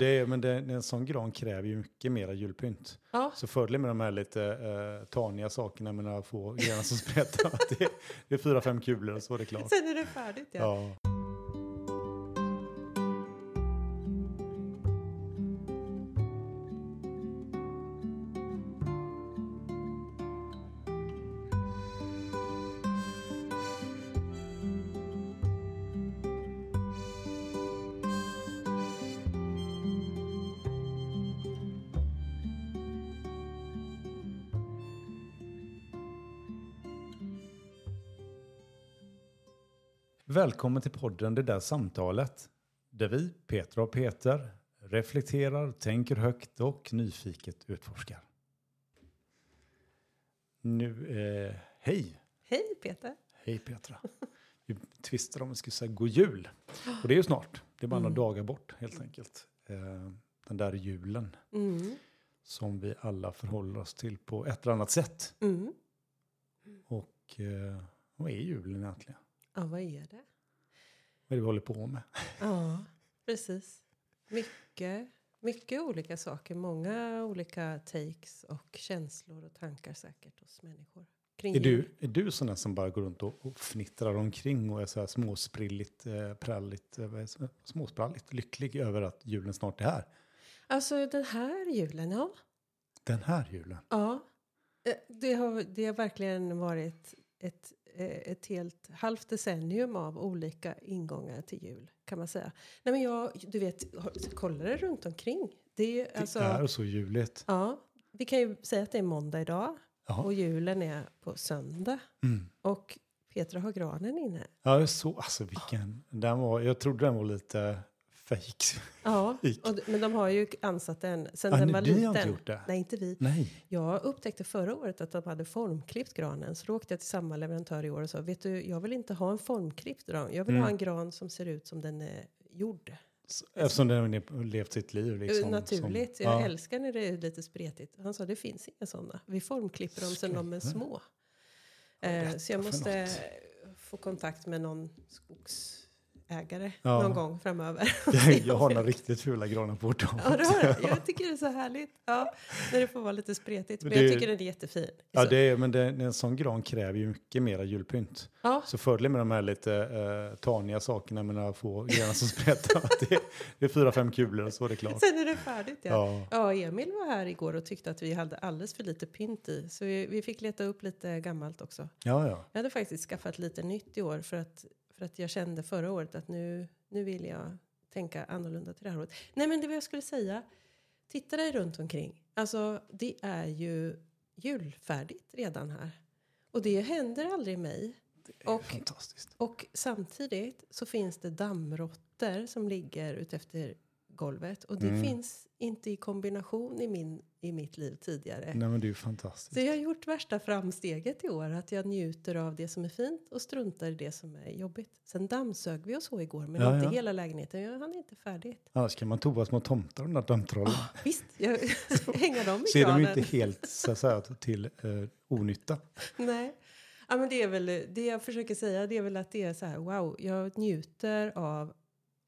Det men det, en sån gran kräver ju mycket mera julpynt. Ja. Så fördelen med de här lite eh, taniga sakerna med några få grenar som spretar, att det, det är fyra, fem kulor och så är det klart. Sen är det färdigt ja. Ja. Välkommen till podden Det där samtalet. Där vi, Petra och Peter, reflekterar, tänker högt och nyfiket utforskar. Nu, eh, hej! Hej Peter. Hej Petra. Vi tvistade om vi skulle säga god jul. Och det är ju snart. Det är bara några Mm. dagar bort helt enkelt. Eh, den där julen Mm. som vi alla förhåller oss till på ett eller annat sätt. Mm. Och eh, vad är julen egentligen? Ja, vad är det? Vad är det vi håller på med? Ja, precis. Mycket, mycket olika saker. Många olika takes och känslor och tankar säkert hos människor. Kring Är du, är du sån som bara går runt och, och fnittrar omkring och är så här småsprilligt, eh, pralligt, eh, småspralligt lycklig över att julen snart är här? Alltså den här julen, ja. Den här julen. Ja, eh, det har, det har verkligen varit ett, ett helt halvt decennium av olika ingångar till jul kan man säga. Nej men jag, du vet, kollar det runt omkring. Det är Det alltså, är så juligt. ja, vi kan ju säga att det är måndag idag Jaha. och julen är på söndag. Mm. Och Petra har granen inne. Ja, så, alltså vilken, den var, jag trodde den var lite fake. Ja, och, men de har ju ansatt den sen Ja, den var ni har liten. inte gjort det? Nej, inte vi. Nej. Jag upptäckte förra året att de hade formklippt granen. Så då åkte jag till samma leverantör i år och sa, vet du, jag vill inte ha en formklippt gran. Jag vill Mm. ha en gran som ser ut som den är gjord. Eftersom den har levt sitt liv. Liksom, Naturligt. Som, jag ja. älskar när det är lite spretigt. Han sa, det finns inga sådana. Vi formklipper dem sen de är små. Är Eh, så jag för måste få kontakt med någon skogsägare Ja. någon gång framöver. Jag, jag har några riktigt fula granar på vårt Ja, det. Jag tycker det är så härligt. Ja, när det får vara lite spretigt. Men Det- jag tycker den är jättefin. Ja, Så- det är, men det, en sån gran kräver ju mycket mera julpynt. ja, Så fördelen med de här lite eh, taniga sakerna med några få grenar som spretar, det, det är fyra, fem kulor och så är det klart. sen är det färdigt. Ja. Ja. Ja, Emil var här igår och tyckte att vi hade alldeles för lite pynt i. Så vi, vi fick leta upp lite gammalt också. Ja, ja. Jag hade faktiskt skaffat lite nytt i år för att, för att jag kände förra året att nu, nu vill jag tänka annorlunda till det här året. Nej, men det var jag skulle säga. Titta dig runt omkring. Alltså, det är ju julfärdigt redan här. Och det händer aldrig mig. Det är Och- fantastiskt. Och samtidigt så finns det dammråttor som ligger utefter golvet. Och det Mm. finns inte i kombination i, min, i mitt liv tidigare. Nej, men det är ju fantastiskt. Så jag har gjort värsta framsteget i år. Att jag njuter av det som är fint och struntar i det som är jobbigt. Sen dammsög vi och så igår. Men Ja, inte ja. hela lägenheten. Jag hann inte färdigt. Annars kan man tova små tomtar, de där dammtrollen. Visst, jag hänga dem i Så är de inte helt så att säga, till eh, onytta. Nej. Ja, men det är väl det jag försöker säga. Det är väl att det är så här. Wow, jag njuter av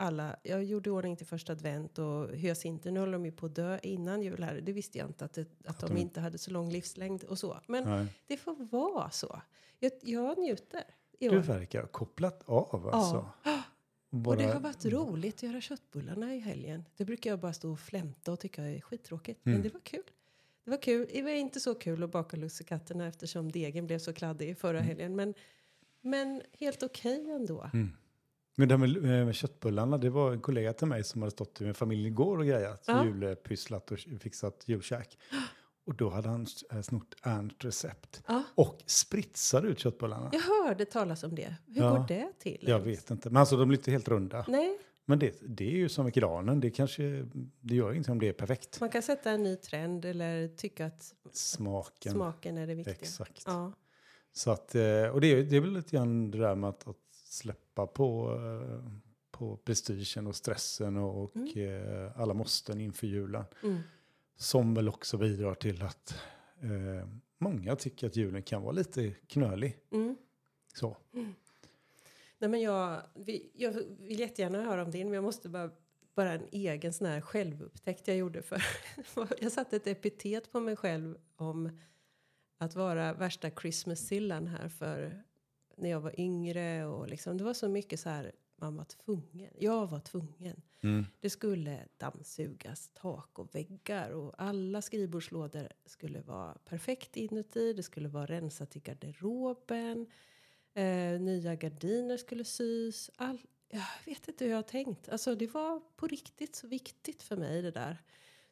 alla. Jag gjorde i ordning till första advent och hyacinter. Nu håller de ju på att dö innan jul här. Det visste jag inte att, det, att de inte hade så lång livslängd och så. Men Nej. det får vara så. Jag, jag njuter Du verkar ha kopplat av alltså. Och Bara- det har varit roligt att göra köttbullarna i helgen. Det brukar jag bara stå och flämta och tycka är skittråkigt. Mm. Men det var kul. Det var kul. Det var inte så kul att baka lussekatterna eftersom degen blev så kladdig förra Mm. helgen. Men, men helt okej ändå. Men det här med, eh, med köttbullarna, det var en kollega till mig som hade stått med familjen igår och grejat, Ja. julpysslat och fixat julkäk. Och då hade han eh, snott Ernst recept Ja, och spritsade ut köttbullarna. jag hörde talas om det. Hur Ja. går det till? Jag vet inte, men alltså de blir inte helt runda. Nej, Men det, det är ju som med granen, det kanske, det gör ingenting om det är perfekt. man kan sätta en ny trend eller tycka att Smaken, smaken är det viktiga. exakt. Ja. Så att, eh, och det är, det är väl lite grann det där med att, att släppa på, eh, på prestigen och stressen och, och eh, alla måsten inför julen. Mm. Som väl också bidrar till att eh, många tycker att julen kan vara lite knölig. Mm. Så. Nej, men jag, jag vill jättegärna höra om din, men jag måste bara bara en egen sån här självupptäckt jag gjorde för. jag satte ett epitet på mig själv om att vara värsta Christmas-sillan här för när jag var yngre och liksom, det var så mycket så här man var tvungen. Jag var tvungen. Mm. Det skulle dammsugas tak och väggar och alla skrivbordslådor skulle vara perfekt inuti. Det skulle vara rensat i garderoben. Eh, nya gardiner skulle sys. All, jag vet inte hur jag har tänkt. Alltså det var på riktigt så viktigt för mig det där.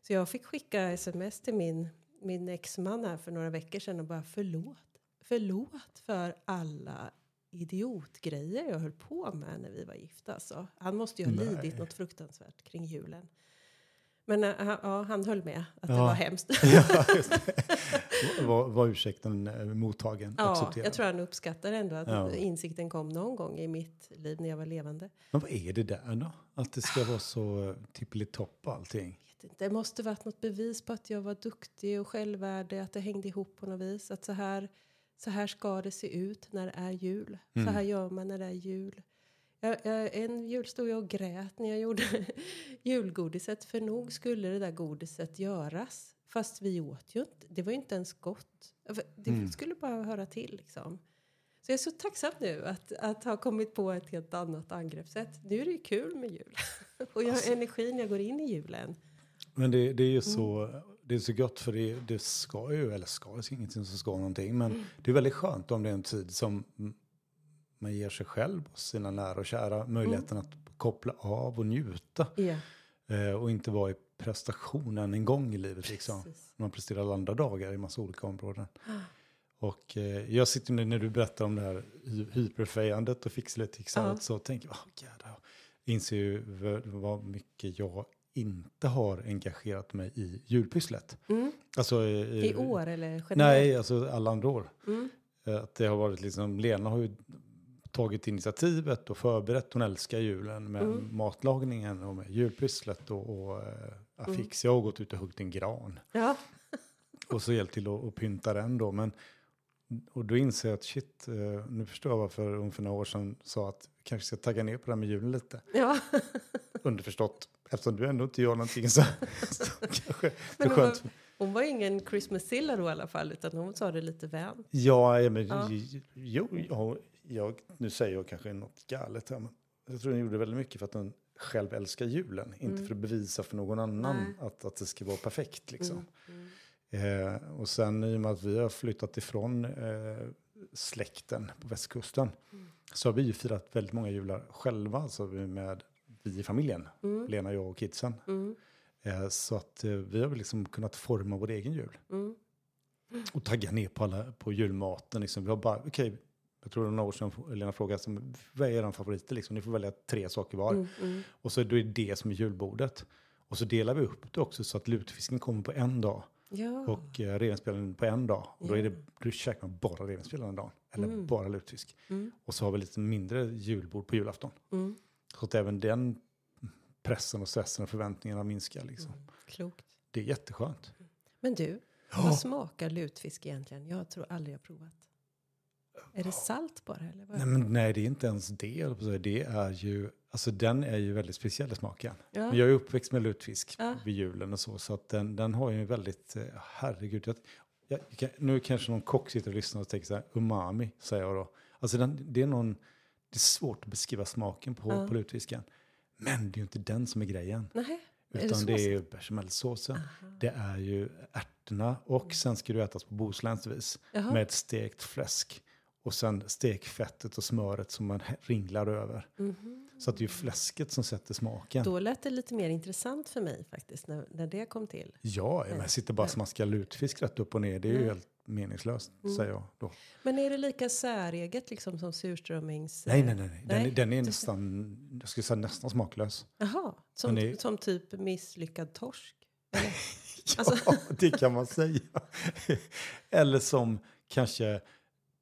Så jag fick skicka sms till min, min exman här för några veckor sedan och bara förlåt. Förlåt för alla idiotgrejer jag höll på med när vi var gifta. Så han måste ju ha Nej. lidit något fruktansvärt kring julen. Men äh, han- ja, han höll med att det Ja. var hemskt. Ja, det. Var, var ursäkten eh, mottagen? Ja, accepterad? jag tror han uppskattar ändå att Ja. insikten kom någon gång i mitt liv när jag var levande. Men vad är det där då? Att det ska vara så tippelitopp och allting? det måste varit något bevis på att jag var duktig och självvärdig, att det hängde ihop på något vis. Att så här, så här ska det se ut när det är jul. Så Mm. här gör man när det är jul. Jag, jag, en jul stod jag och grät när jag gjorde julgodiset, för nog skulle det där godiset göras. Fast vi åt ju inte, det var ju inte ens gott. Det Mm. skulle bara höra till liksom. Så jag är så tacksam nu att, att ha kommit på ett helt annat angreppssätt. Nu är det ju kul med jul. Och jag har energi när jag går in i julen. Men det, det är ju Mm. så, det är så gott för det, det ska ju, eller ska, det är ingenting som ska någonting. Men Mm. det är väldigt skönt om det är en tid som man ger sig själv och sina nära och kära möjligheten Mm. att koppla av och njuta. Eh, och inte vara i prestationen en gång i livet liksom. Man presterar alla andra dagar i massa olika områden. Och eh, jag sitter nu när du berättar om det här hy- hyperfejandet och fixlet fixandet Ja. så tänker jag, oh, jag inser ju vad mycket jag inte har engagerat mig i julpysslet. Mm. Alltså, eh, I år eller generellt? Nej, alltså alla andra år. Mm. Eh, Att det har varit liksom, Lena har ju tagit initiativet och förberett, hon älskar julen med Mm. matlagningen och med julpysslet och, och eh, affix. Jag har gått ut och huggit en gran Ja. och så hjälpt till att, att pynta den då. Men, och då inser jag att shit, eh, nu förstår jag varför hon för några år sedan sa att vi kanske ska tagga ner på det här med julen lite. ja. Underförstått, eftersom du ändå inte gör någonting så, så kanske det är hon, var, skönt. hon var ingen Christmas-silla då i alla fall, utan hon sa det lite vänt. Ja, ja, men Ja. jo, ja, jag, nu säger jag kanske något galet här, men jag tror den gjorde väldigt mycket för att den själv älskar julen, inte Mm. för att bevisa för någon annan Nej. att, att det ska vara perfekt. Liksom. Mm. Mm. Eh, och sen i och med att vi har flyttat ifrån eh, släkten på västkusten Mm. så har vi ju firat väldigt många jular själva, alltså med vi i familjen, Mm. Lena, jag och kidsen. Mm. Eh, så att eh, vi har väl liksom kunnat forma vår egen jul Mm. och tagga ner på, alla, på julmaten. Liksom. Vi har bara, okej, jag tror det var några år sedan Lena frågade, vad är era favoriter? Liksom? Ni får välja tre saker var. Mm. Mm. Och så är det det som är julbordet. Och så delar vi upp det också så att lutfisken kommer på en dag Ja. och eh, revbensspjällen på en dag. Och då, är det, då käkar man bara revbensspjällen en dag. Eller Mm. bara lutfisk. Mm. Och så har vi lite mindre julbord på julafton. Mm. Så att även den pressen och stressen och förväntningarna minskar. Liksom. Klokt. Det är jätteskönt. Men du, Ja. vad smakar lutfisk egentligen? Jag tror aldrig jag provat. Är det salt bara? Eller vad? Nej, men nej, det är inte ens det. Det är ju, alltså den är ju väldigt speciell i smaken. ja. Men jag är uppväxt med lutfisk Ja. vid julen och så, så att den, den har ju väldigt, eh, herregud, jag, jag, nu kanske någon kock sitter och lyssnar och tänker så här, umami, säger jag då. Alltså den, det är någon, det är svårt att beskriva smaken på, Ja. på lutfisken. Men det är ju inte den som är grejen. Nej. Är det Utan det är ju bechamelsåsen. Aha. Det är ju ärtorna och sen ska det ätas på bohuslänsk vis Jaha. med stekt fläsk. Och sen stekfettet och smöret som man ringlar över. Mhm. Så att det är ju fläsket som sätter smaken. Då lät det lite mer intressant för mig faktiskt när, när det kom till. Ja, jag sitter bara och smaskar lutfisk rätt upp och ner. Det är ju Nej. helt meningslöst, Mm. säger jag då. Men är det lika säreget liksom som surströmmings... Nej, nej, nej. nej. Den, Nej, den är nästan, jag skulle säga nästan smaklös. Jaha, som, det- som typ misslyckad torsk? Ja, Alltså- det kan man säga. Eller som kanske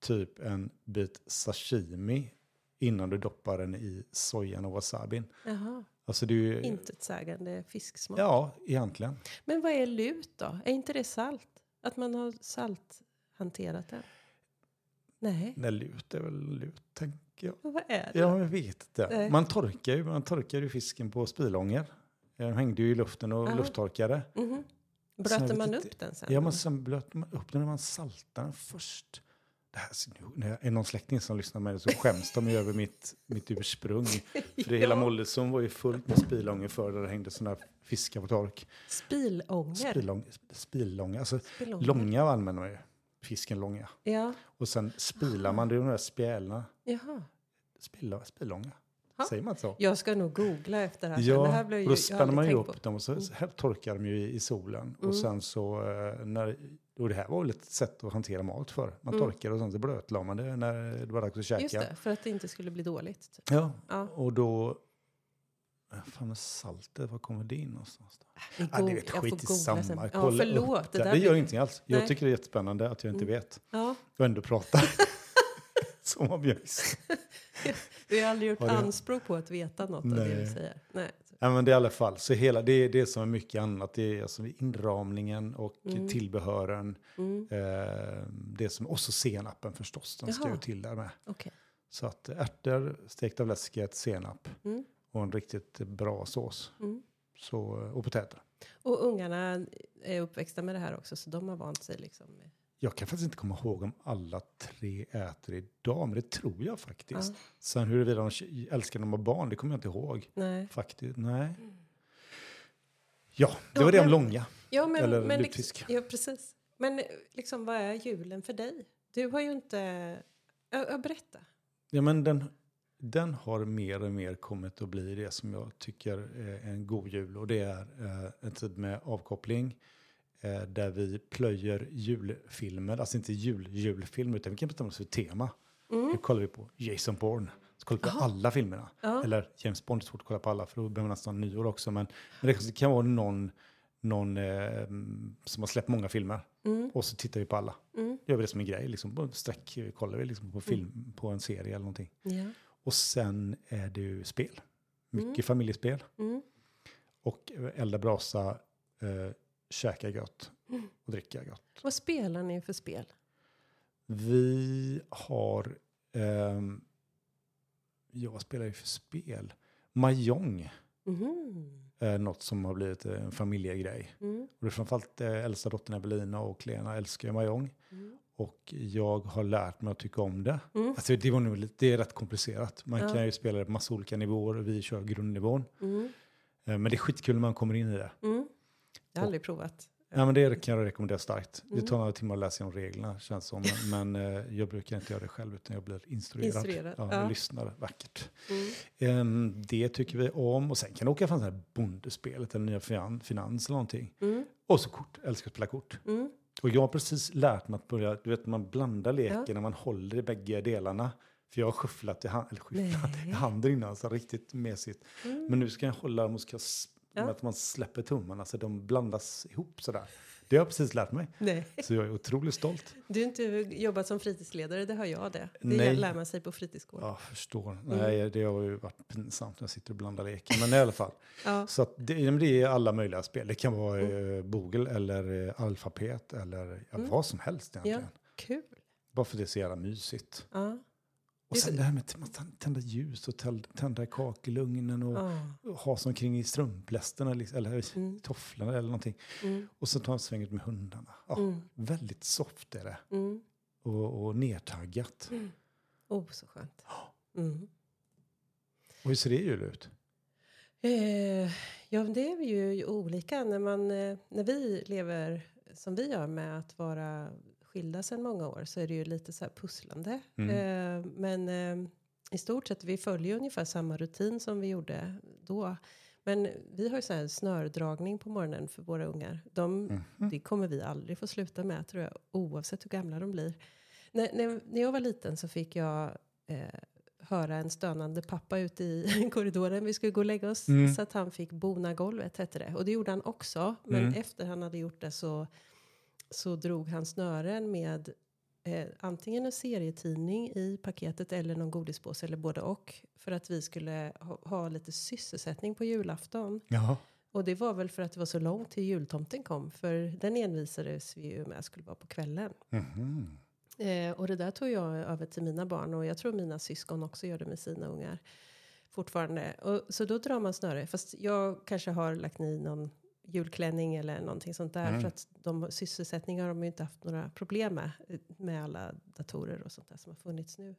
typ en bit sashimi innan du doppar den i sojan och wasabin. Jaha, Alltså det är ju... intetsägande fisksmak. Ja, egentligen. Men vad är lut då? Är inte det salt? Att man har salthanterat det? Nej, Nej, lut är väl lut, tänker jag. men vad är det? Ja, jag vet inte. Nej. Man torkar ju, man torkar ju fisken på spilånger. De hängde ju i luften och Ja. lufttorkade. Mhm. Sen Blöter man upp den sen? Ja, men sen blöt man upp den när man saltade den först. Här, när är någon släkting som lyssnar med det så skäms de ju över mitt, mitt ursprung. För det hela. Mollösund var ju fullt med spilånger förr där det hängde sådana här fiskar på tork. Spilånger. Spilång, spilånger, alltså Spilånger. långa använder man ju. Fisken långa. Ja, Och sen spilar man, det är de där spjälorna. jaha. Spilla, spilånga. Ja. Säger man så? Jag ska nog googla efter det här. Ja, det här blev ju, och då spänner man ju upp på. dem och så här torkar de ju i, i solen. Mm. Och sen så, eh, när, och det här var väl ett sätt att hantera mat för. Man Mm. torkar och sen så blötlade man det när det var dags att käka. Just det, för att det inte skulle bli dåligt. Typ. Ja, Ja. och då... äh, Fan med saltet, var kommer det in någonstans? Då? Vi Ja, det jag får skit i samma. Ja, förlåt. det. Det, där gör blir- ingenting alls. Jag Nej. tycker det är jättespännande att jag inte Mm. vet. Ja, Och ändå pratar. Som om jag vi har aldrig gjort du- anspråk på att veta något av det Nej. vi säger. Nej. Ja, men det är i alla fall, så hela, det är det som är mycket annat. Det är alltså inramningen och Mm. tillbehören. Mm. Eh, det som, och så senapen förstås, den ska Jaha. ju till där med. Okej. Så att ärtor, stekt av läsket, senap Mm. och en riktigt bra sås. Mm. Så, och potäter. Och ungarna är uppväxta med det här också, så de har vant sig. Liksom. med- Jag kan faktiskt inte komma ihåg om alla tre äter idag, men det tror jag faktiskt. Ja. Sen huruvida de älskar när de var barn, det kommer jag inte ihåg. Nej. Faktiskt, nej. Ja, det Ja, var det om långa. Ja, men, Eller men lutfisk. liksom, ja, precis. Men liksom, vad är julen för dig? Du har ju inte... Ja, berätta. Ja, men den, den har mer och mer kommit att bli det som jag tycker är en god jul. Och det är eh, en tid med avkoppling. Eh, där vi plöjer julfilmer, alltså inte jul-julfilm, utan vi kan bestämma oss för tema. Mm. Nu kollar vi på Jason Bourne. Så kollar vi på Aha. alla filmerna. Ja. Eller James Bond, det är svårt att kolla på alla för då behöver man nästan nyår också. Men, men det kan vara någon, någon eh, som har släppt många filmer. Mm. Och så tittar vi på alla. Mm. Gör vi det som en grej, liksom, på sträck kollar vi liksom på film, på en serie eller någonting. Ja. Och sen är det ju spel. Mycket Mm. familjespel. Mm. Och elda brasa, eh, käka gött Mm. och dricka gött. Vad spelar ni för spel? Vi har, ehm, ja vad spelar vi för spel? Mahjong Mhm. är något som har blivit en familjegrej. Mm. Och det är framförallt eh, äldsta dottern Evelina och Lena älskar mahjong. Mm. Och jag har lärt mig att tycka om det. Mm. Alltså det, var nog lite, det är rätt komplicerat. Man Ja. kan ju spela det på massa olika nivåer och vi kör grundnivån. Mm. Eh, Men det är skitkul när man kommer in i det. Mm. Jag har aldrig provat. Ja, men det kan jag rekommendera starkt. Mm. Det tar några timmar att läsa igenom reglerna känns som. Men, eh, jag brukar inte göra det själv utan jag blir instruerad. Instruerad, Ja, ja. Lyssnar vackert. Mm. Ehm, det tycker vi om. Och sen kan det åka fram här bondespelet eller nya finan, finans eller någonting. Mm. Och så kort, älskar att spela kort. Mm. Och jag har precis lärt mig att börja, du vet man blandar leken när man håller i bägge delarna. För jag har skyfflat i, hand, eller skyfflat i Nej. handen innan, så riktigt mesigt. Mm. Men nu ska jag hålla dem och ska Ja. att man släpper tummarna så de blandas ihop sådär. Det har jag precis lärt mig. Nej. Så jag är otroligt stolt. Du har inte jobbat som fritidsledare, det har jag det. Det Nej. lär man sig på fritidsgården. Ja, förstår. Mm. Nej, det har ju varit pinsamt när jag sitter och blandar leken. Men i alla fall. Ja. Så det, ja, det är alla möjliga spel. Det kan vara Mm. eh, Bogle eller eh, alfabet eller ja, Mm. vad som helst egentligen. Kul. Bara för det är så jävla mysigt. Ja. Och sen det här med att tända ljus och tända i kakelugnen och Ja. ha som kring i strumplästerna liksom, eller Mm. tofflorna eller någonting. Mm. Och så ta en sväng ut med hundarna. Ja, Mm. Väldigt soft är det. Mm. Och, och nedtaggat. Mm. Oh, så skönt. Mm. Och hur ser det jul ut? Eh, ja, det är ju olika. När, man, eh, när vi lever som vi gör med att vara skilda sedan många år så är det ju lite så här pusslande. Mm. Eh, men eh, i stort sett, vi följer ungefär samma rutin som vi gjorde då. Men vi har ju så här snördragning på morgonen för våra ungar. De, Mhm. Det kommer vi aldrig få sluta med tror jag, oavsett hur gamla de blir. När, när, när jag var liten så fick jag eh, höra en stönande pappa ute i korridoren. Vi skulle gå och lägga oss. Mm. Så att han fick bona golvet hette det. Och det gjorde han också. Men Mm. efter han hade gjort det så, så drog han snören med eh, antingen en serietidning i paketet eller någon godispåse eller både och. För att vi skulle ha, ha lite sysselsättning på julafton. Jaha. Och det var väl för att det var så långt till jultomten kom. För den envisades vi ju med skulle vara på kvällen. Mhm. Eh, och det där tog jag över till mina barn och jag tror mina syskon också gör det med sina ungar fortfarande. Och, så då drar man snöre. Fast jag kanske har lagt i någon julklänning eller någonting sånt där. Mm. För att de sysselsättningar har de ju inte haft några problem med. Med alla datorer och sånt där som har funnits nu.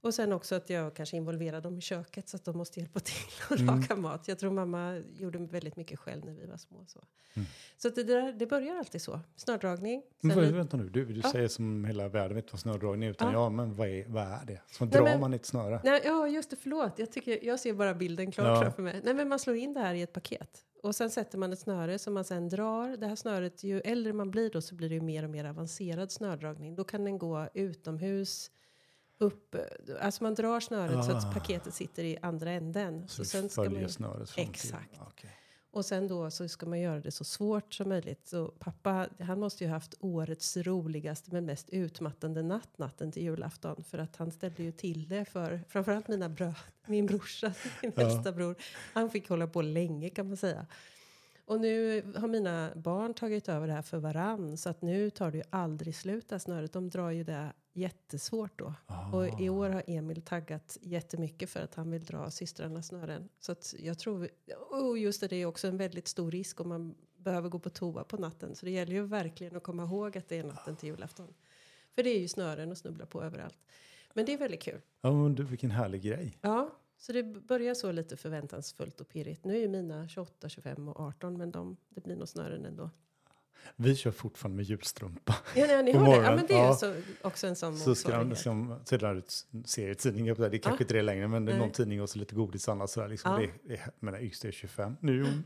Och sen också att jag kanske involverar dem i köket så att de måste hjälpa till att Mm. laga mat. Jag tror mamma gjorde väldigt mycket själv när vi var små. Så, Mm. så det, där, det börjar alltid så. Snördragning. Men vad, vänta nu, du, du Ja. säger som hela världen vet vad snödragning är. Utan Ja. ja, men vad är, vad är det? Så Nej, drar men- man ett snöre? Nej, ja, just det. Förlåt. Jag, tycker, jag ser bara bilden klart Ja. framför mig. Nej, men man slår in det här i ett paket. Och sen sätter man ett snöre som man sen drar. Det här snöret, ju äldre man blir då så blir det ju mer och mer avancerad snördragning. Då kan den gå utomhus, upp. Alltså man drar snöret så Ah. att paketet sitter i andra änden. Så, sen du ska man, snöret fram till- Exakt. Okej. Och sen då så ska man göra det så svårt som möjligt. Så pappa, han måste ju haft årets roligaste men mest utmattande natt, natten till julafton. För att han ställde ju till det för framförallt mina brö, min brorsa, min Ja. äldsta bror. Han fick hålla på länge kan man säga. Och nu har mina barn tagit över det här för varann. Så att nu tar det ju aldrig slut det här snöret. De drar ju det jättesvårt då. Och i år har Emil taggat jättemycket för att han vill dra systrarnas snören. Så att jag tror, och just det, det är också en väldigt stor risk om man behöver gå på toa på natten. Så det gäller ju verkligen att komma ihåg att det är natten till julafton. För det är ju snören och snubbla på överallt. Men det är väldigt kul. Ja, men du, vilken härlig grej. Ja, så det börjar så lite förväntansfullt och pirrigt. Nu är ju mina 28, 25 och 18 men de, det blir nog snören ändå. Vi kör fortfarande med julstrumpa. Ja, nej, ni På har det. Ja, men det är ja. så, också en sån Så ska de, det ut serietidningar på det. Det är kanske Ja. inte det längre, men det är någon tidning och så lite godis annat sådär. Liksom. Ja. Det, det, men det är 25. Nu är hon,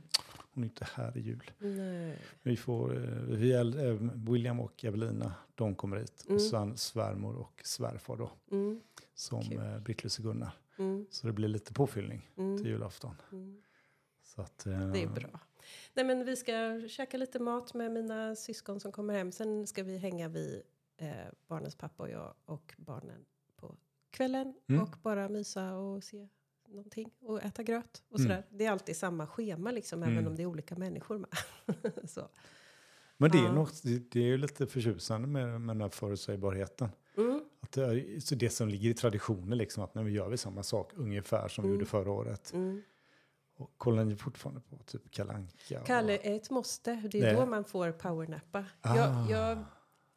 hon är inte här i jul. Nej. Vi får, eh, vi eh, William och Evelina, de kommer hit. Mm. Och sen svärmor och svärfar då, Mm, som eh, Britt-Louise och Gunnar. mm, Så det blir lite påfyllning till mm, julafton. mm. Så att, eh, Det är bra. Nej, men vi ska käka lite mat med mina syskon som kommer hem. Sen ska vi hänga vid eh, barnens pappa och jag och barnen på kvällen. Mm. Och bara mysa och se någonting och äta gröt och Mm. sådär. Det är alltid samma schema liksom, Mm. även om det är olika människor med. så. Men det är, Ja. något, det, det är ju lite förtjusande med, med den här förutsägbarheten. Mm. Att det, så det som ligger i traditionen, liksom, att när vi gör vi samma sak ungefär som vi Mm. gjorde förra året. Mm. Och kollar ni fortfarande på typ Kalanka? Kalle är ett måste. Det är Nej. då man får powernappa. Ah. Jag, jag,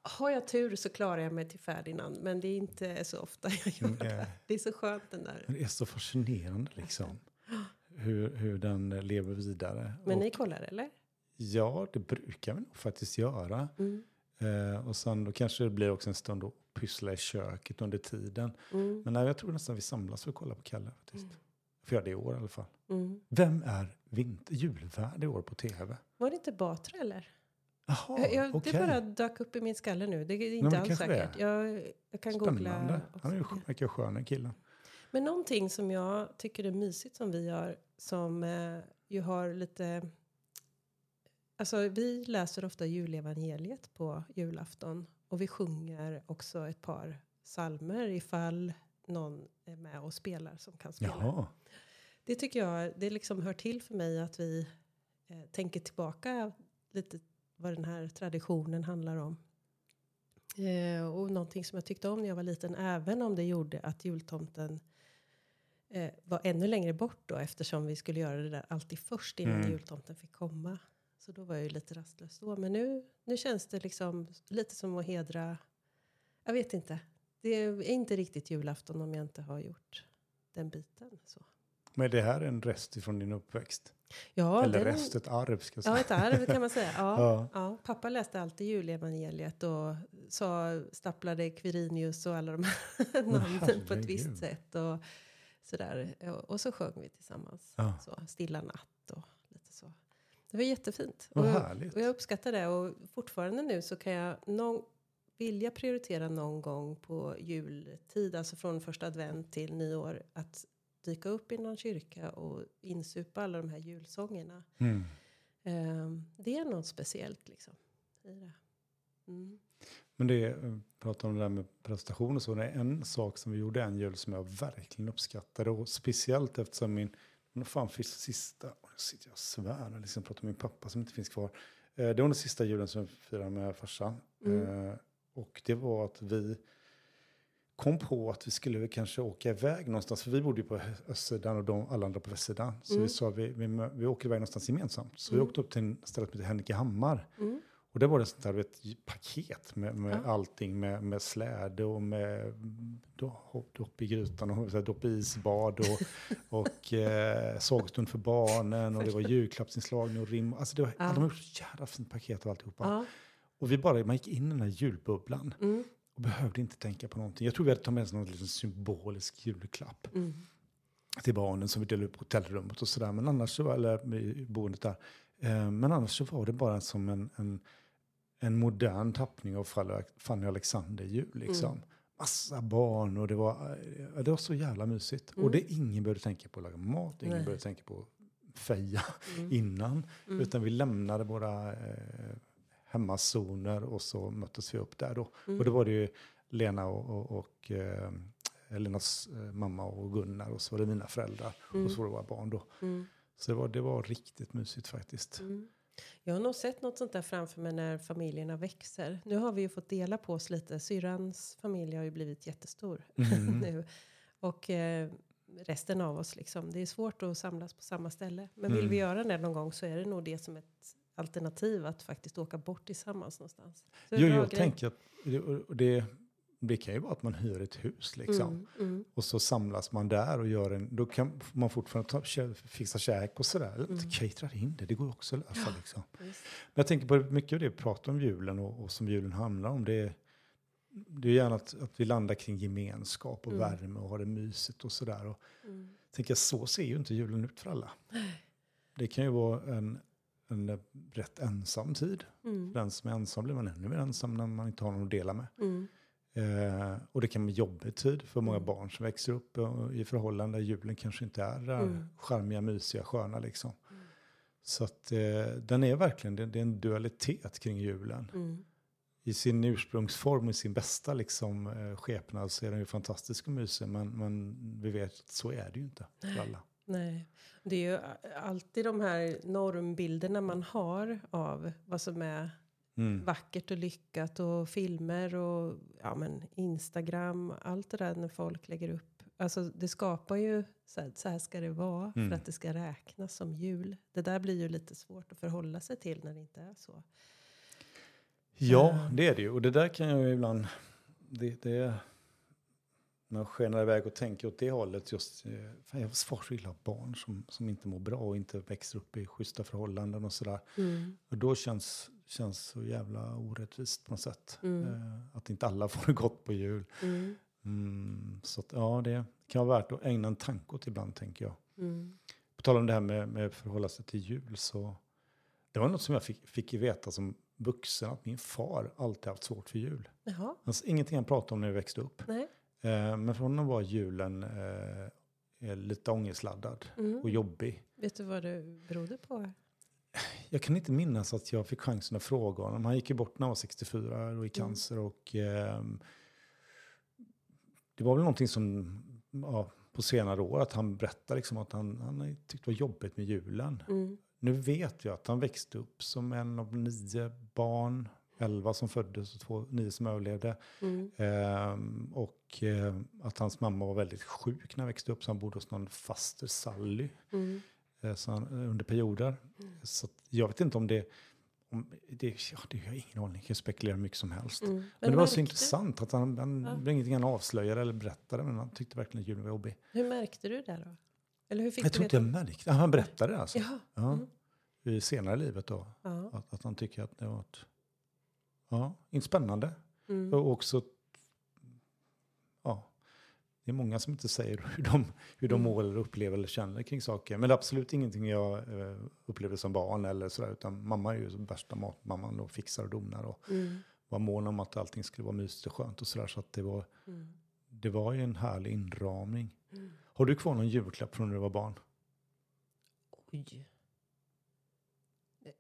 har jag tur så klarar jag mig till Ferdinand. Men det är inte så ofta jag gör Mm, det. eh, Det är så skönt den där. Det är så fascinerande liksom. Hur, hur den lever vidare. Men och, ni kollar eller? Ja, det brukar vi nog faktiskt göra. Mm. Eh, och sen då kanske det blir också en stund att pyssla i köket under tiden. Mm. Men nej, jag tror nästan vi samlas för att kolla på Kalle faktiskt. För det i år i alla fall. Mm. Vem är vinter, julvärd i år på tv? Var det inte Batra eller? Jaha, jag, jag, okej. Det bara dök upp i min skalle nu. Det är inte men alls säkert. Jag, jag kan googla. Spännande. också Han är verkar skön den killen. Men någonting som jag tycker är mysigt som vi gör. Som eh, ju har lite... Alltså vi läser ofta julevangeliet på julafton. Och vi sjunger också ett par salmer ifall någon är med och spelar som kan spela. Jaha. Det tycker jag, det liksom hör till för mig att vi eh, tänker tillbaka lite vad den här traditionen handlar om. Eh, och någonting som jag tyckte om när jag var liten, även om det gjorde att jultomten eh, var ännu längre bort då eftersom vi skulle göra det där alltid först innan Mm. jultomten fick komma. Så då var jag ju lite rastlös då. Men nu, nu känns det liksom lite som att hedra, jag vet inte. Det är inte riktigt julafton om jag inte har gjort den biten. Så. Men det här är en rest ifrån din uppväxt? Ja, Eller den, rest, ett arv ska jag säga. Ja, ett arv kan man säga. Ja, Ja. ja. pappa läste alltid julevangeliet och sa, staplade Quirinius och alla de här namnen på ett visst sätt. Och, sådär. Och, så sjöng vi tillsammans. Ja. Så, Stilla natt och lite så. Det var jättefint. Och, jag, härligt. och jag uppskattar det. Och fortfarande nu så kan jag någon, vilja prioritera någon gång på jultid, alltså från första advent till nyår, att dyka upp i någon kyrka och insupa alla de här julsångerna. Mm. Ehm, det är något speciellt liksom. I det. Mm. Men det är, prata om det där med prestation och så. Det är en sak som vi gjorde en jul som jag verkligen uppskattade. Och speciellt eftersom min, men fan finns sista, och nu sitter jag och svär och liksom pratar om min pappa som inte finns kvar. Eh, det var den sista julen som jag firade med farsan. Mm. Eh, och det var att vi, kom på att vi skulle kanske åka iväg någonstans. För vi bodde ju på östsidan och de, alla andra på västsidan. Så vi sa vi, vi, vi åker iväg någonstans gemensamt. Så vi åkte upp till en ställe som heter Henrikehammar. Mm. Och det var det sånt där vet, paket med, med Ja. allting. Med, med släde och med då, hopp, dopp i grytan och så här, dopp i isbad. Och, och eh, sågstund för barnen. Och det var julklappsinslagning och rim. Alltså det var, Ja. De gjort så jävla fint paket av alltihopa. Ja. Och vi bara, man gick in i den här julbubblan. Mm. Och behövde inte tänka på någonting. Jag tror vi hade tagit med oss någon liten symbolisk julklapp Mm. till barnen som vi delade upp på hotellrummet och sådär. Men annars så var, eller i boendet där. Eh, men annars så var det bara som en, en, en modern tappning av Fanny- Fanny Alexander jul liksom. Mm. Massa barn och det var, eh, det var så jävla mysigt. Och det ingen behövde tänka på att laga mat, ingen Nej. behövde tänka på feja Mm. innan. Utan vi lämnade våra eh, hemmazoner och så möttes vi upp där då. Mm. Och då var det ju Lena och, och, och eh, Lenas eh, mamma och Gunnar och så var det mina föräldrar och så var det våra barn då. Mm. Så det var, det var riktigt mysigt faktiskt. Mm. Jag har nog sett något sånt där framför mig när familjerna växer. Nu har vi ju fått dela på oss lite. Syrrans familj har ju blivit jättestor Mm. nu. Och eh, resten av oss liksom. Det är svårt att samlas på samma ställe. Men vill Mm. vi göra det någon gång så är det nog det som ett alternativ att faktiskt åka bort tillsammans någonstans. Så Jo, jag grej. tänker att det, det, det kan ju vara att man hyr ett hus liksom. Mm, mm, Och så samlas man där och gör en, då kan man fortfarande ta, fixa käk och sådär. Mm. catera in det, det går också att lösa liksom. visst. Men jag tänker på mycket av det vi pratar om julen och, och som julen handlar om. Det är, det är gärna att, att vi landar kring gemenskap och Mm. värme och har det mysigt och sådär. Och Mm. tänker så ser ju inte julen ut för alla. Det kan ju vara en, en rätt ensam tid. Mm. För den som är ensam blir man ännu mer ensam när man inte har någon att dela med. Mm. Eh, och det kan vara jobbig tid för många Mm. barn som växer upp i förhållanden där julen kanske inte är Mm. charmiga, mysiga, sköna liksom. Mm. Så att eh, den är verkligen, det, det är en dualitet kring julen. Mm. I sin ursprungsform, i sin bästa liksom, eh, skepnad så är den ju fantastisk och mysig. Men, men vi vet att så är det ju inte för alla. Nej, det är ju alltid de här normbilderna man har av vad som är Mm. vackert och lyckat och filmer och ja, men Instagram. Allt det där när folk lägger upp. Alltså det skapar ju så här, så här ska det vara Mm. för att det ska räknas som jul. Det där blir ju lite svårt att förhålla sig till när det inte är så. Ja, det är det ju. Och det där kan jag ju ibland... Det, det, jag skenar iväg och tänker åt det hållet. Just, eh, fan, jag har så illa barn som, som inte mår bra och inte växer upp i schyssta förhållanden och sådär. Mm. Och då känns känns så jävla orättvist på något sätt. Mm. Eh, att inte alla får det gott på jul. Mm. Mm, så att, ja, det kan vara värt att ägna en tanke åt ibland, tänker jag. Mm. På tal om det här med, med förhålla sig till jul så det var något som jag fick, fick veta som vuxen att min far alltid haft svårt för jul. Jaha, Alltså, ingenting han pratade om när vi växte upp. nej. Eh, men för honom var julen eh, eh, lite ångestladdad Mm. och jobbig. Vet du vad det berodde på? Jag kan inte minnas att jag fick chansen att fråga honom. Han gick ju bort när han var 64 och i cancer. Och, ehm, det var väl någonting som ja, på senare år att han berättade liksom att han, han tyckte det var jobbigt med julen. Mm. Nu vet jag att han växte upp som en av nio barn. Elva som föddes och två, nio som överlevde. Mm. Ehm, och eh, att hans mamma var väldigt sjuk när han växte upp. Så han bodde hos någon faster Sally Mm. eh, så han, under perioder. Så att jag vet inte om det... Om det, ja, det har jag ingen aning. Jag kan spekulera mycket som helst. Mm. Men, det var så intressant att han, han Ja. det var ingenting han avslöjade eller berättade. Men han tyckte verkligen att julen var jobbig. Hur märkte du det då? Eller hur fick Jag du tror inte jag märkte. Han berättade det alltså. Jaha. Ja. Mm. I senare livet då. Att, att han tycker att det var ett, ja, inte spännande. Mm. Och också, ja, det är många som inte säger hur de, hur de Mm. mår eller upplever eller känner kring saker. Men det är absolut ingenting jag eh, upplevde som barn eller sådär. Utan mamma är ju värsta matmamman och fixar och donar och Mm. var mån om att allting skulle vara mysigt och skönt och sådär. Så att det var, Mm. det var ju en härlig inramning. Mm. Har du kvar någon julklapp från när du var barn? Oj.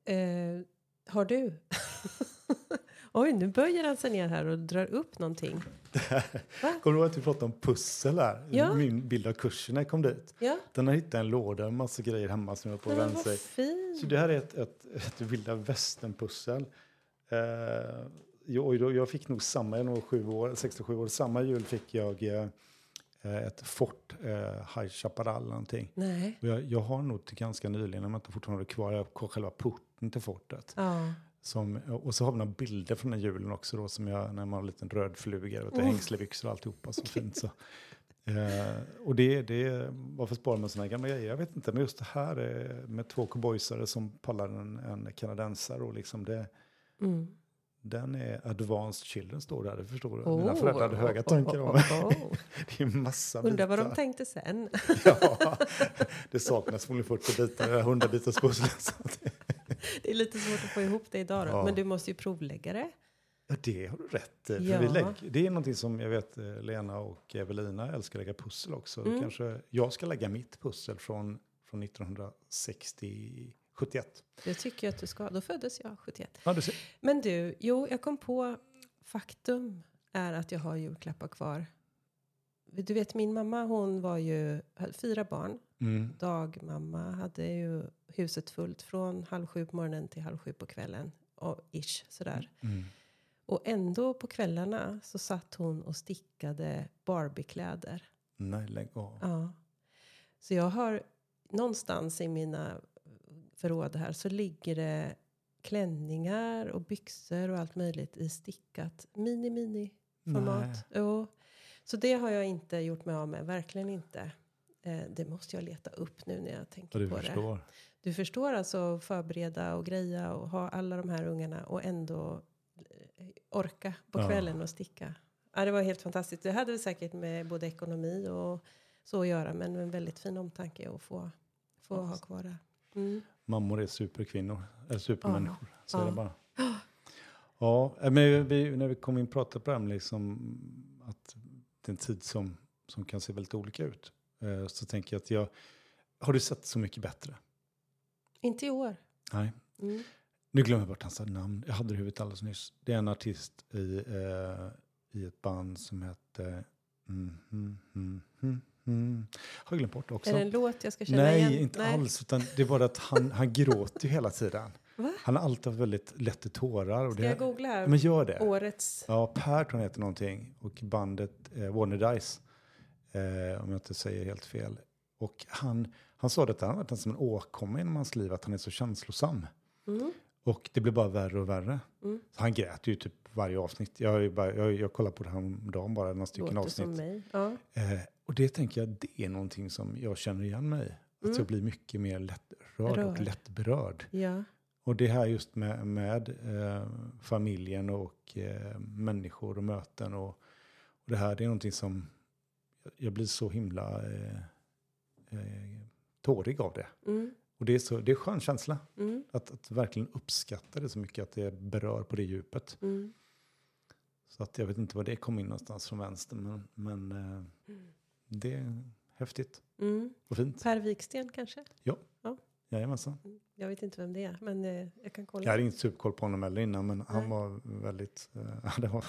Eh, har du? Oj, nu böjer han sig ner här och drar upp någonting. Kommer du ihåg att vi pratade om pussel här? Ja. Min bild av jag kom dit. Ja, Den har hittat en låda med massa grejer hemma som jag på men vad fint. Så det här är ett, ett, ett vilda västern-pussel. Eh, jag, jag, fick nog samma, jag nog sju år, 67 år, samma jul fick jag eh, ett Fort eh, High Chaparral någonting. Nej. Jag, jag har nog till ganska nyligen, om jag inte fortfarande kvar, jag har själva porten till fortet. Ja. Som, och så har vi några bilder från den julen också då, som jag, när man har en liten röd fluga, och Mm. hängslebyxor och alltihopa, så fint så. Eh, och det, det, varför sparar man sådana gamla grejer? Jag vet inte, men just det här eh, med två cowboysare som pallar en, en kanadensare och liksom det, Mm. den är advanced children står där, det förstår du. Oh. Mina föräldrar hade höga tankar om oh, oh. Det är massa Undrar vad de bitar. tänkte sen. Ja, det saknas förmodligen 40 bitar, 100 bitars pussel. så att det- är lite svårt att få ihop det idag då. Ja. Men du måste ju provlägga det. Ja, det har du rätt i. För Ja. vi lägger, det är någonting som jag vet eh, Lena och Evelina älskar att lägga pussel också. Mm. Kanske jag ska lägga mitt pussel från, från 1960, 71. Det tycker jag att du ska. Då föddes jag 71. Ja, du. Men du, jo, jag kom på faktum är att jag har julklappar kvar. Du vet, min mamma, hon var ju, hade fyra barn. Mm. Dagmamma hade ju huset fullt från halv sju på morgonen till halv sju på kvällen. Och ish, sådär. Mm. Och ändå på kvällarna så satt hon och stickade Barbiekläder. Nej, lägg av. Ja. Så jag har någonstans i mina förråd här så ligger det klänningar och byxor och allt möjligt i stickat mini mini format. Jo. Så det har jag inte gjort mig av med, verkligen inte. Eh, det måste jag leta upp nu när jag tänker du på det. förstår. Du förstår alltså förbereda och greja och ha alla de här ungarna och ändå eh, orka på Ja. kvällen och sticka. Ja, det var helt fantastiskt. Det hade säkert med både ekonomi och så att göra, men en väldigt fin omtanke att få, få Ja. ha kvar det. Mm. Mammor är superkvinnor, eller supermänniskor. Så är Ja. det bara. Ja, eh, men vi, när vi kom in och pratade på det här liksom att det är en tid som, som kan se väldigt olika ut. Eh, Så tänker jag att jag, har du sett Så mycket bättre? Inte i år. Nej. Mm. Nu glömmer jag bort hans namn. Jag hade det i huvudet alldeles nyss. Det är en artist i, eh, i ett band som heter... Mm, mm, mm, mm. Har glömt bort också. Är det en låt jag ska känna Nej, igen? inte alls. Utan det är bara att han, han gråter hela tiden. Va? Han har alltid haft väldigt lätt till tårar. Och Ska det, jag googla här? Men gör det. Årets... Ja, Per tror han heter någonting. Och bandet eh, Warner Dice. Eh, om jag inte säger helt fel. Och han, han sa att det har varit som en åkomma inom hans liv. Att han är så känslosam. Mm. Och det blir bara värre och värre. Mm. Så han grät ju typ varje avsnitt. Jag, bara, jag, jag kollade på det här om dagen bara, några stycken Låter som avsnitt. mig. Ja. Eh, och det tänker jag, det är någonting som jag känner igen mig. Att Mm. jag blir mycket mer lättrörd och Rörd. lättberörd. ja. Och det här just med, med eh, familjen och eh, människor och möten. Och, och det här det är någonting som jag blir så himla eh, eh, tårig av det. Mm. Och det är, så, det är en skön känsla Mm. att, att verkligen uppskatta det så mycket att det berör på det djupet. Mm. Så att jag vet inte var det kom in någonstans från vänster men, men eh, det är häftigt Mm. och fint. Per Wiksten kanske? Jajamensan. Mm. Jag vet inte vem det är, men eh, jag kan kolla. Jag hade inte superkoll på honom heller innan men han Nej. var väldigt, eh, ja, det var,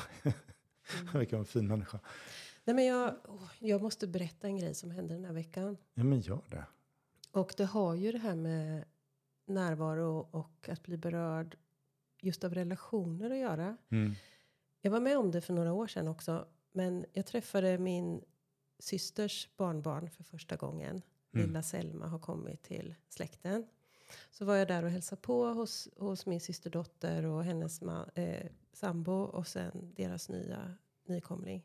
han verkar vara en fin människa. Nej, men jag, åh, jag måste berätta en grej som hände den här veckan. Ja men gör det. Och det har ju det här med närvaro och att bli berörd just av relationer att göra. Mm. Jag var med om det för några år sedan också. Men jag träffade min systers barnbarn för första gången. Mm. Lilla Selma har kommit till släkten. Så var jag där och hälsade på hos, hos min systerdotter och hennes ma, eh, sambo och sen deras nya nykomling.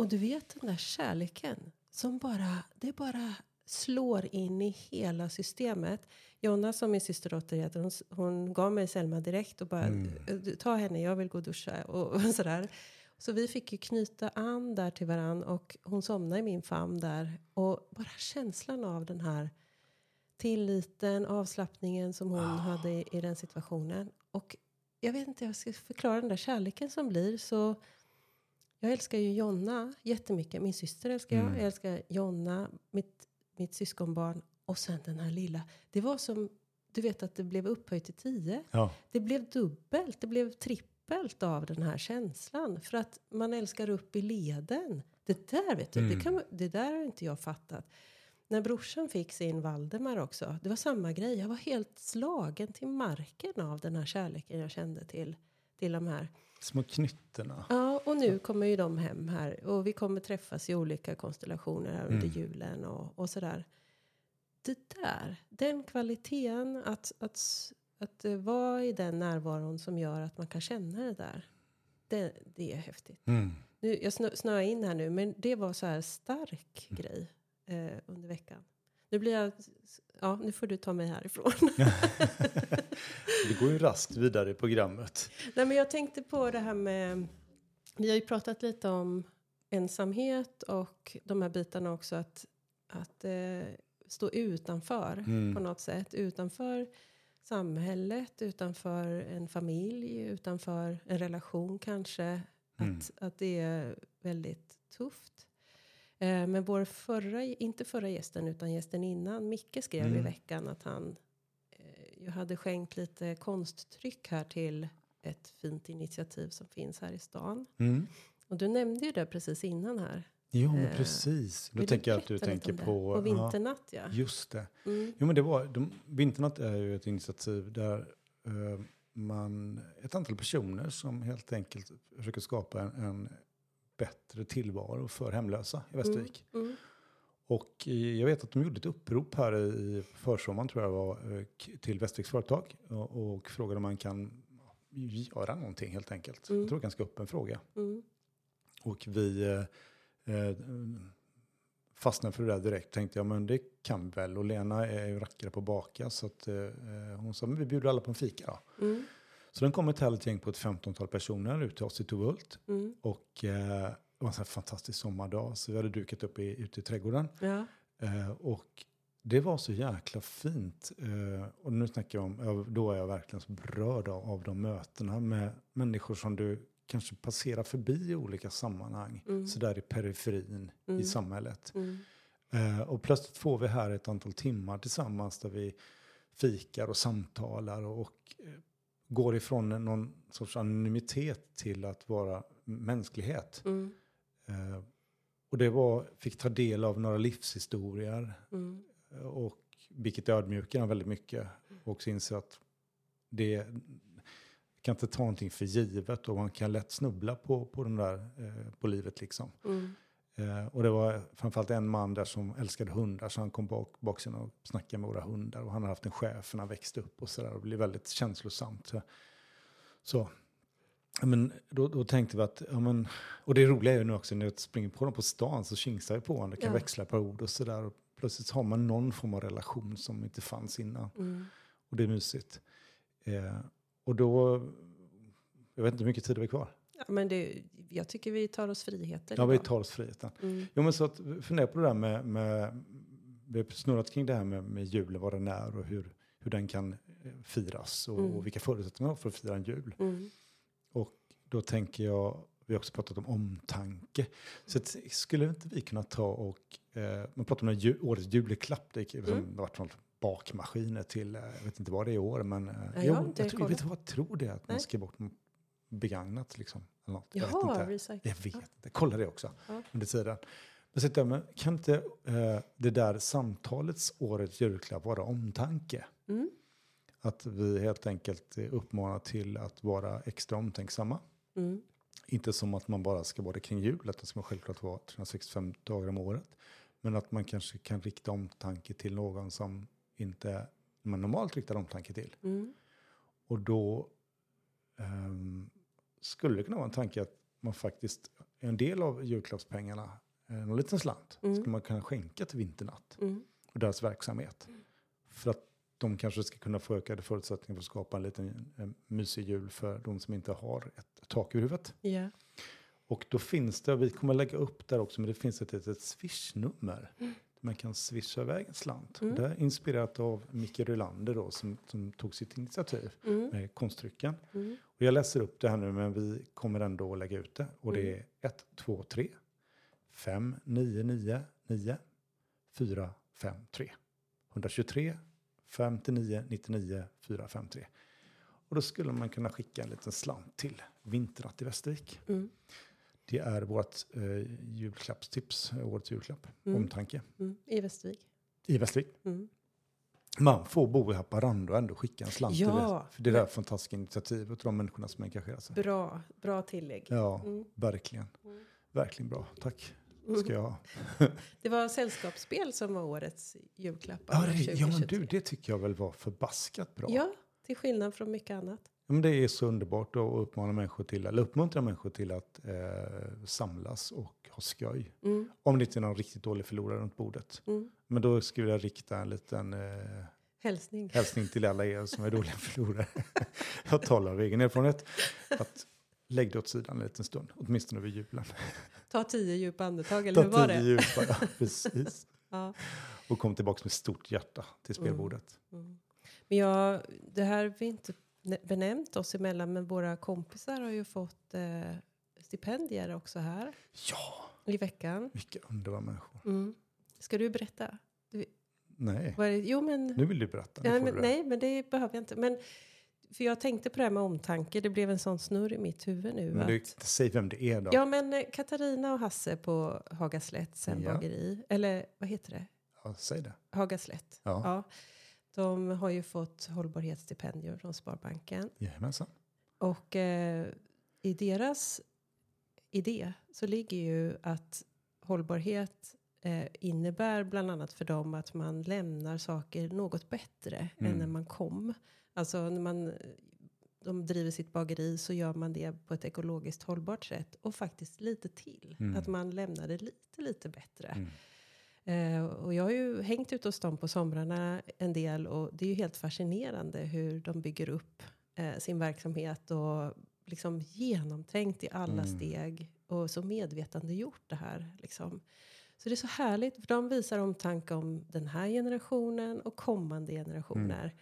Och du vet den där kärleken som bara, det bara slår in i hela systemet. Jonna som min systerdotter heter, hon, hon gav mig Selma direkt och bara Mm. "Du, ta henne, jag vill gå och duscha och, och sådär. Så vi fick ju knyta an där till varann och hon somnade i min famn där. Och bara känslan av den här tilliten, avslappningen som hon hade i, i den situationen. Och jag vet inte jag ska förklara den där kärleken som blir. Så jag älskar ju Jonna jättemycket. Min syster älskar jag. Mm. Jag älskar Jonna, mitt, mitt syskonbarn. Och sen den här lilla. Det var som, du vet att det blev upphöjt till tio. Ja. Det blev dubbelt, det blev trippelt av den här känslan. För att man älskar upp i leden. Det där vet du, Mm. det, kan, det där har inte jag fattat. När brorsan fick sin Valdemar också, det var samma grej. Jag var helt slagen till marken av den här kärleken jag kände till, till de här. Små knyttorna. Ja, och nu kommer ju de hem här och vi kommer träffas i olika konstellationer här under Mm. julen och, och sådär. Det där, den kvaliteten, att, att, att vara i den närvaron som gör att man kan känna det där. Det, det är häftigt. Mm. Nu, jag snö, snöar in här nu, men det var så här stark grej eh, under veckan. Nu blir jag, ja nu får du ta mig härifrån. Det går ju raskt vidare i programmet. Nej, men jag tänkte på det här med... Vi har ju pratat lite om ensamhet och de här bitarna också. Att, att eh, stå utanför Mm. på något sätt. Utanför samhället, utanför en familj, utanför en relation kanske. Mm. Att, att det är väldigt tufft. Eh, men vår förra, inte förra gästen utan gästen innan, Micke skrev i Mm. veckan att han eh, ju hade skänkt lite konsttryck här till ett fint initiativ som finns här i stan. Mm. Och du nämnde ju det precis innan här. Jo, men Eh, precis. Då tänker jag att du tänker på... Ja, Vinternatt ja. just det. Mm. Jo, men det var, de, Vinternatt är ju ett initiativ där eh, man, ett antal personer som helt enkelt försöker skapa en, en bättre tillvaro för hemlösa i Västervik. Mm. Och eh, jag vet att de gjorde ett upprop här i försommaren tror jag var eh, till Västerviks företag och, och frågade om man kan göra någonting helt enkelt. Mm. Jag tror det är ganska öppen fråga. Mm. Och vi eh, eh, fastnade för det där direkt. Tänkte jag, men det kan väl. Och Lena är ju rackare på baka. Så att, eh, hon sa, men vi bjuder alla på en fika då. Mm. Så den kom ett härligt gäng på ett 15-tal personer ut till oss i Tovult. Mm. Och eh, det var en fantastisk sommardag. Så vi hade dukat upp i, ute i trädgården. Ja. Eh, och det var så jäkla fint. Eh, och nu snackar jag om, då är jag verkligen så berörd av, av de mötena med människor som du kanske passerar förbi i olika sammanhang. Mm. Så där i periferin Mm. i samhället. Mm. Eh, och plötsligt får vi här ett antal timmar tillsammans där vi fikar och samtalar och, och eh, går ifrån någon sorts anonymitet till att vara mänsklighet. Mm. Eh, och det var, fick ta del av några livshistorier Mm. och vilket ödmjukar en väldigt mycket. Och också inse att det kan inte ta någonting för givet och man kan lätt snubbla på, på, den där, eh, på livet liksom. Mm. Eh, och det var framförallt en man där som älskade hundar så han kom bak, bak sen och snackade med våra hundar och han har haft en chef när han växte upp och sådär och blev väldigt känslosamt. Så, Men då, då tänkte vi att, ja men, och det roliga är ju nu också när jag springer på dem på stan så kingsar jag på honom, kan Ja. växla par ord och sådär. Plötsligt har man någon form av relation som inte fanns innan. Mm. Och det är mysigt. Eh, och då, jag vet inte hur mycket tid det är kvar. Ja, men det, jag tycker vi tar oss friheter. Ja, vi idag. tar oss friheten. Mm. Jo, men så att fundera på det där med, med vi har snurrat kring det här med, med julen, vad den är och hur, hur den kan eh, firas och, Mm. och vilka förutsättningar för att fira en jul. Mm. Och då tänker jag, vi har också pratat om omtanke. Så att, skulle inte vi kunna ta och, eh, man pratar om ju, årets juleklapp, det, Mm. har varit från bakmaskiner till, eh, jag vet inte vad det är i år, men eh, jag jo, har inte jag, tror, jag vet jag tror det att man Nej. ska bort begagnat liksom. Eller något. Jag vet Jaha, inte. recycle. Jag vet inte, kolla det också Ja. under tiden. Men, sitta, men kan inte eh, det där samtalets årets julklapp vara omtanke? Mm. Att vi helt enkelt uppmanar till att vara extra omtänksamma. Mm. Inte som att man bara ska vara det kring jul, att det ska självklart vara 365 dagar om året. Men att man kanske kan rikta omtanke till någon som inte man normalt riktar omtanke till. Mm. Och då ehm, skulle det kunna vara en tanke att man faktiskt, en del av julklappspengarna, eh, någon liten slant, Mm. skulle man kunna skänka till Vinternatt Mm. och deras verksamhet. För att de kanske ska kunna få ökade förutsättningar för att skapa en liten eh, mysig jul för de som inte har ett tak över huvudet. Ja. Och då finns det, vi kommer lägga upp där också, men det finns ett litet swishnummer. Man kan swisha iväg en slant. Mm. Det är inspirerat av Micke Rylander då, som, som tog sitt initiativ Mm. med konstdrycken. Mm. Och jag läser upp det här nu, men vi kommer ändå att lägga ut det. Och det Mm. är 1, 2, 3, 5, 9, 9, 9, 4, 5, 3. 123, 59, 99, 4, 5, 3. Och då skulle man kunna skicka en liten slant till Vinternatt i Västervik. Det är vårt eh, julklappstips, årets julklapp, Mm. omtanke, Mm. I Västervik. i Västervik. Mm. man får bo i Haparanda och ändå skicka en slant Ja. till det, för det där fantastiska initiativet och de människorna som engagerar sig. Bra, bra tillägg. Ja, Mm. verkligen. Mm. Verkligen bra. Tack. Mm. Ska jag ha. Det var sällskapsspel som var årets julklapp. Ja, det, ja, men 2023. du, det tycker jag väl var förbaskat bra. Ja, till skillnad från mycket annat. Men det är så underbart att uppmana människor till, eller uppmuntra människor till att eh, samlas och ha skoj. Mm, Om det inte är någon riktigt dålig förlorare runt bordet. mm. Men då skulle jag rikta en liten eh, Hälsning. hälsning till alla er som är dåliga förlorare. jag talar av egen erfarenhet. Att lägg det åt sidan en liten stund, åtminstone över julen. Ta tio djupa andetag, eller hur Ta var tio det? djupa, ja, precis. Ja. Och kom tillbaka med stort hjärta till spelbordet. Mm. Men jag, det här vi inte benämnt oss emellan, men våra kompisar har ju fått eh, stipendier också här Ja, i veckan. vilka underbara människor. Mm. Ska du berätta? Nej, Vad är det? Jo, men, nu vill du berätta. Ja, men, du nej, men det behöver jag inte. Men, för jag tänkte på det här med omtanke. Det blev en sån snurr i mitt huvud nu. Men att, du, säg vem det är då. Ja, men eh, Katarina och Hasse på Hagaslätt Ja. bageri. Eller vad heter det? Ja, säg det. Hagaslätt. Ja, Ja. De har ju fått hållbarhetsstipendium från Sparbanken. Jajamensan. Och eh, i deras idé så ligger ju att hållbarhet eh, innebär bland annat för dem att man lämnar saker något bättre Mm. än när man kom. Alltså när man de driver sitt bageri så gör man det på ett ekologiskt hållbart sätt och faktiskt lite till. Mm. Att man lämnar det lite, lite bättre. Mm. Och jag har ju hängt ute hos dem på somrarna en del och det är ju helt fascinerande hur de bygger upp eh, sin verksamhet och liksom genomtänkt i alla Mm. steg och så medvetandegjort det här. Liksom. Så det är så härligt, för de visar omtanke om den här generationen och kommande generationer.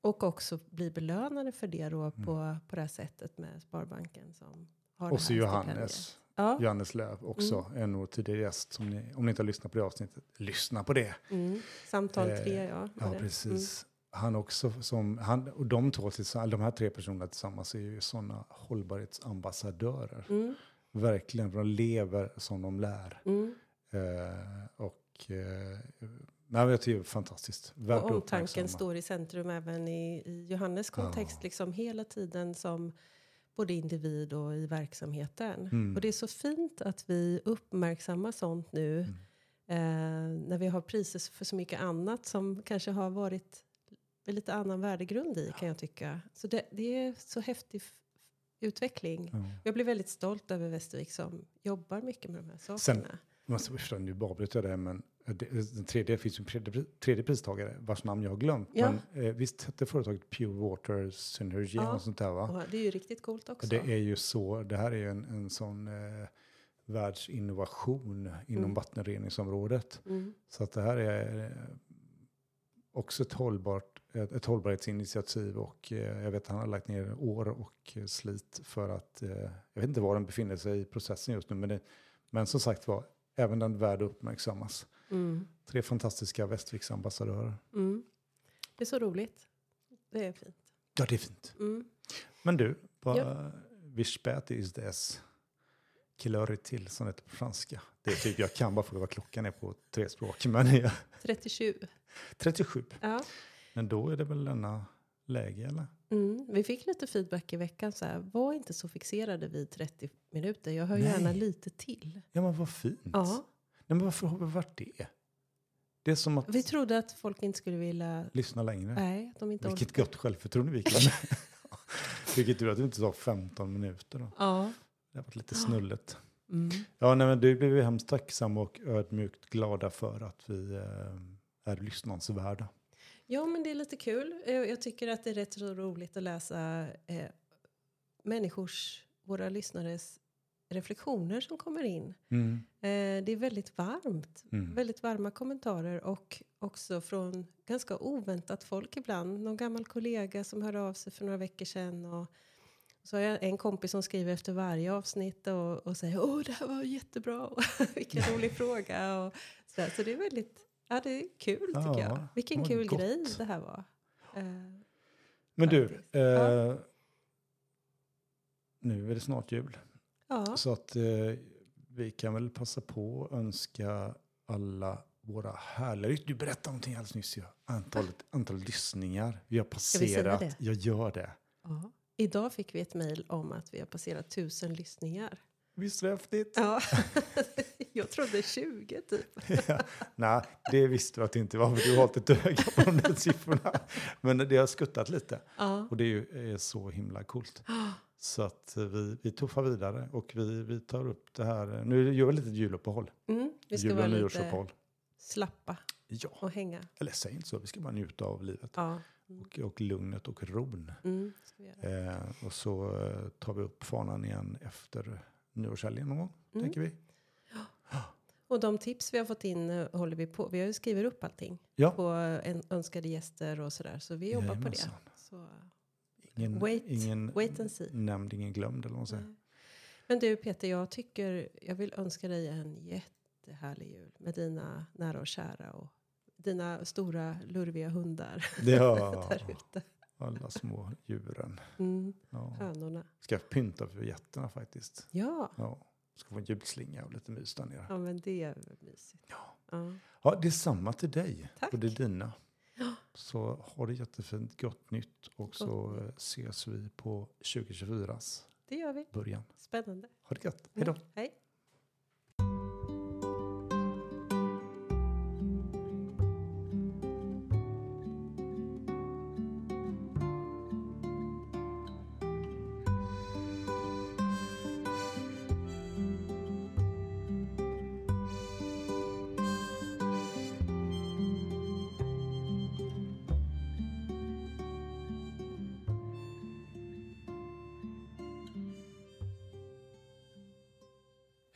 Och också blir belönade för det då på, på det här sättet med Sparbanken som har Mm. Och så Johannes. Ja, Johannes Löv också, Mm. en år tidigare gäst. Som ni, om ni inte har lyssnat på det avsnittet, lyssna på det. mm. Samtal Eh, tre, ja. Ja, det. precis. Han också som, han, och de två de här tre personerna tillsammans är ju sådana hållbarhetsambassadörer. Mm. Mm. Verkligen, för de lever som de lär. Mm. Eh, och eh, nej, jag tycker det är fantastiskt. Värt Och omtanken står i centrum även i, i Johannes kontext, Ja. liksom hela tiden som både individ och i verksamheten. Mm. Och det är så fint att vi uppmärksammar sånt nu Mm. eh, när vi har priser för så mycket annat som kanske har varit med lite annan värdegrund i kan jag tycka. Så det, det är så häftig utveckling. Ja. Jag blir väldigt stolt över Västervik som jobbar mycket med de här sakerna. Sen- nu avbryter jag det, men den tredje finns ju en tredje, tredje pristagare vars namn jag har glömt. Ja. Men eh, visst hette företaget Pure Water Synergy Ja. och sånt där va? och det är ju riktigt coolt också. Det är ju så, det här är ju en, en sån eh, världsinnovation inom Mm. vattenreningsområdet. Mm. Så att det här är eh, också ett, hållbart, ett, ett hållbarhetsinitiativ och eh, jag vet att han har lagt ner år och eh, slit för att, eh, jag vet inte var den befinner sig i processen just nu, men, det, men som sagt var, även den värd uppmärksammas. Mm. Tre fantastiska Västerviksambassadörer. Mm. Det är så roligt. Det är fint. Ja, det är fint. Mm. Men du, vad, Ja. wie spät ist es? Kilöri till som heter på franska. Det tycker jag kan bara för vad klockan är på tre språk. Men ja, 37. 37. Ja. Men då är det väl denna läge eller? Mm. Vi fick lite feedback i veckan. Så här, var inte så fixerade vid 30 minuter. Jag hör Nej. gärna lite till. Ja men vad fint. Ja. Nej, men varför har vi varit det? Det är som att Vi trodde att folk inte skulle vilja... lyssna längre. Nej, att de inte Vilket orkar. gott självförtroende vi kan. Vilket tur att det inte tar 15 minuter då. Ja. Det har varit lite snullet. Mm. Ja, nej, men det blev vi hemskt tacksamma och ödmjukt glada för att vi eh, är lyssnansvärda. Ja, men det är lite kul. Jag, jag tycker att det är rätt så roligt att läsa eh, människors, våra lyssnares reflektioner som kommer in. Mm. Eh, det är väldigt varmt. Mm. Väldigt varma kommentarer och också från ganska oväntat folk ibland. Någon gammal kollega som hörde av sig för några veckor sedan. Och så har jag en kompis som skriver efter varje avsnitt och, och säger åh det här var jättebra och vilken rolig fråga. Och så, där. så det är väldigt, ja det är kul tycker Ja, jag. Vilken kul gott. grej det här var. Eh, Men du, eh, Ja. nu är det snart jul. Ja, Så att eh, vi kan väl passa på att önska alla våra härliga... Du berättade någonting alldeles nyss. Ja. Antalet, antalet lyssningar. Vi har vi passerat. det? Jag gör det. Ja. Idag fick vi ett mejl om att vi har passerat tusen lyssningar. Visst är det häftigt? Ja, jag trodde 20 typ. ja. Nej, det visste du att det inte var. För du har hållit ett öga på de där siffrorna. Men det har skuttat lite. Ja. Och det är ju är så himla coolt. Så att vi, vi tuffar vidare och vi, vi tar upp det här. Nu gör vi lite juluppehåll. Mm, vi ska Jul vara och lite nyårsuppehåll. slappa Ja, och hänga. eller säg inte så. Vi ska bara njuta av livet. Ja, Och, och lugnet och ron. mm. Eh, och så eh, tar vi upp fanan igen efter nyårshelgen någon gång, Mm. tänker vi. Och de tips vi har fått in eh, håller vi på. Vi har ju skrivit upp allting Ja. på en, önskade gäster och sådär. Så vi jobbar på det. Jajamensan. Så, Ingen, Wait- ingen wait and see. nämnd, ingen glömd eller vad man säger. Men du Peter, jag tycker jag vill önska dig en jättehärlig jul med dina nära och kära och dina stora lurviga hundar Ja, alla små djuren. Mm, Ja. hönorna. Ska pynta för getterna faktiskt. Ja, Ja. Ska få en julslinga och lite mys där nere. ja, men det är mysigt. Ja. Ja. Ja, det är samma till dig Tack. och det är dina. Så ha det jättefint, gott nytt och så eh, ses vi på 2024s Det gör vi. början. Spännande. Ha det gött, hej då! Hej.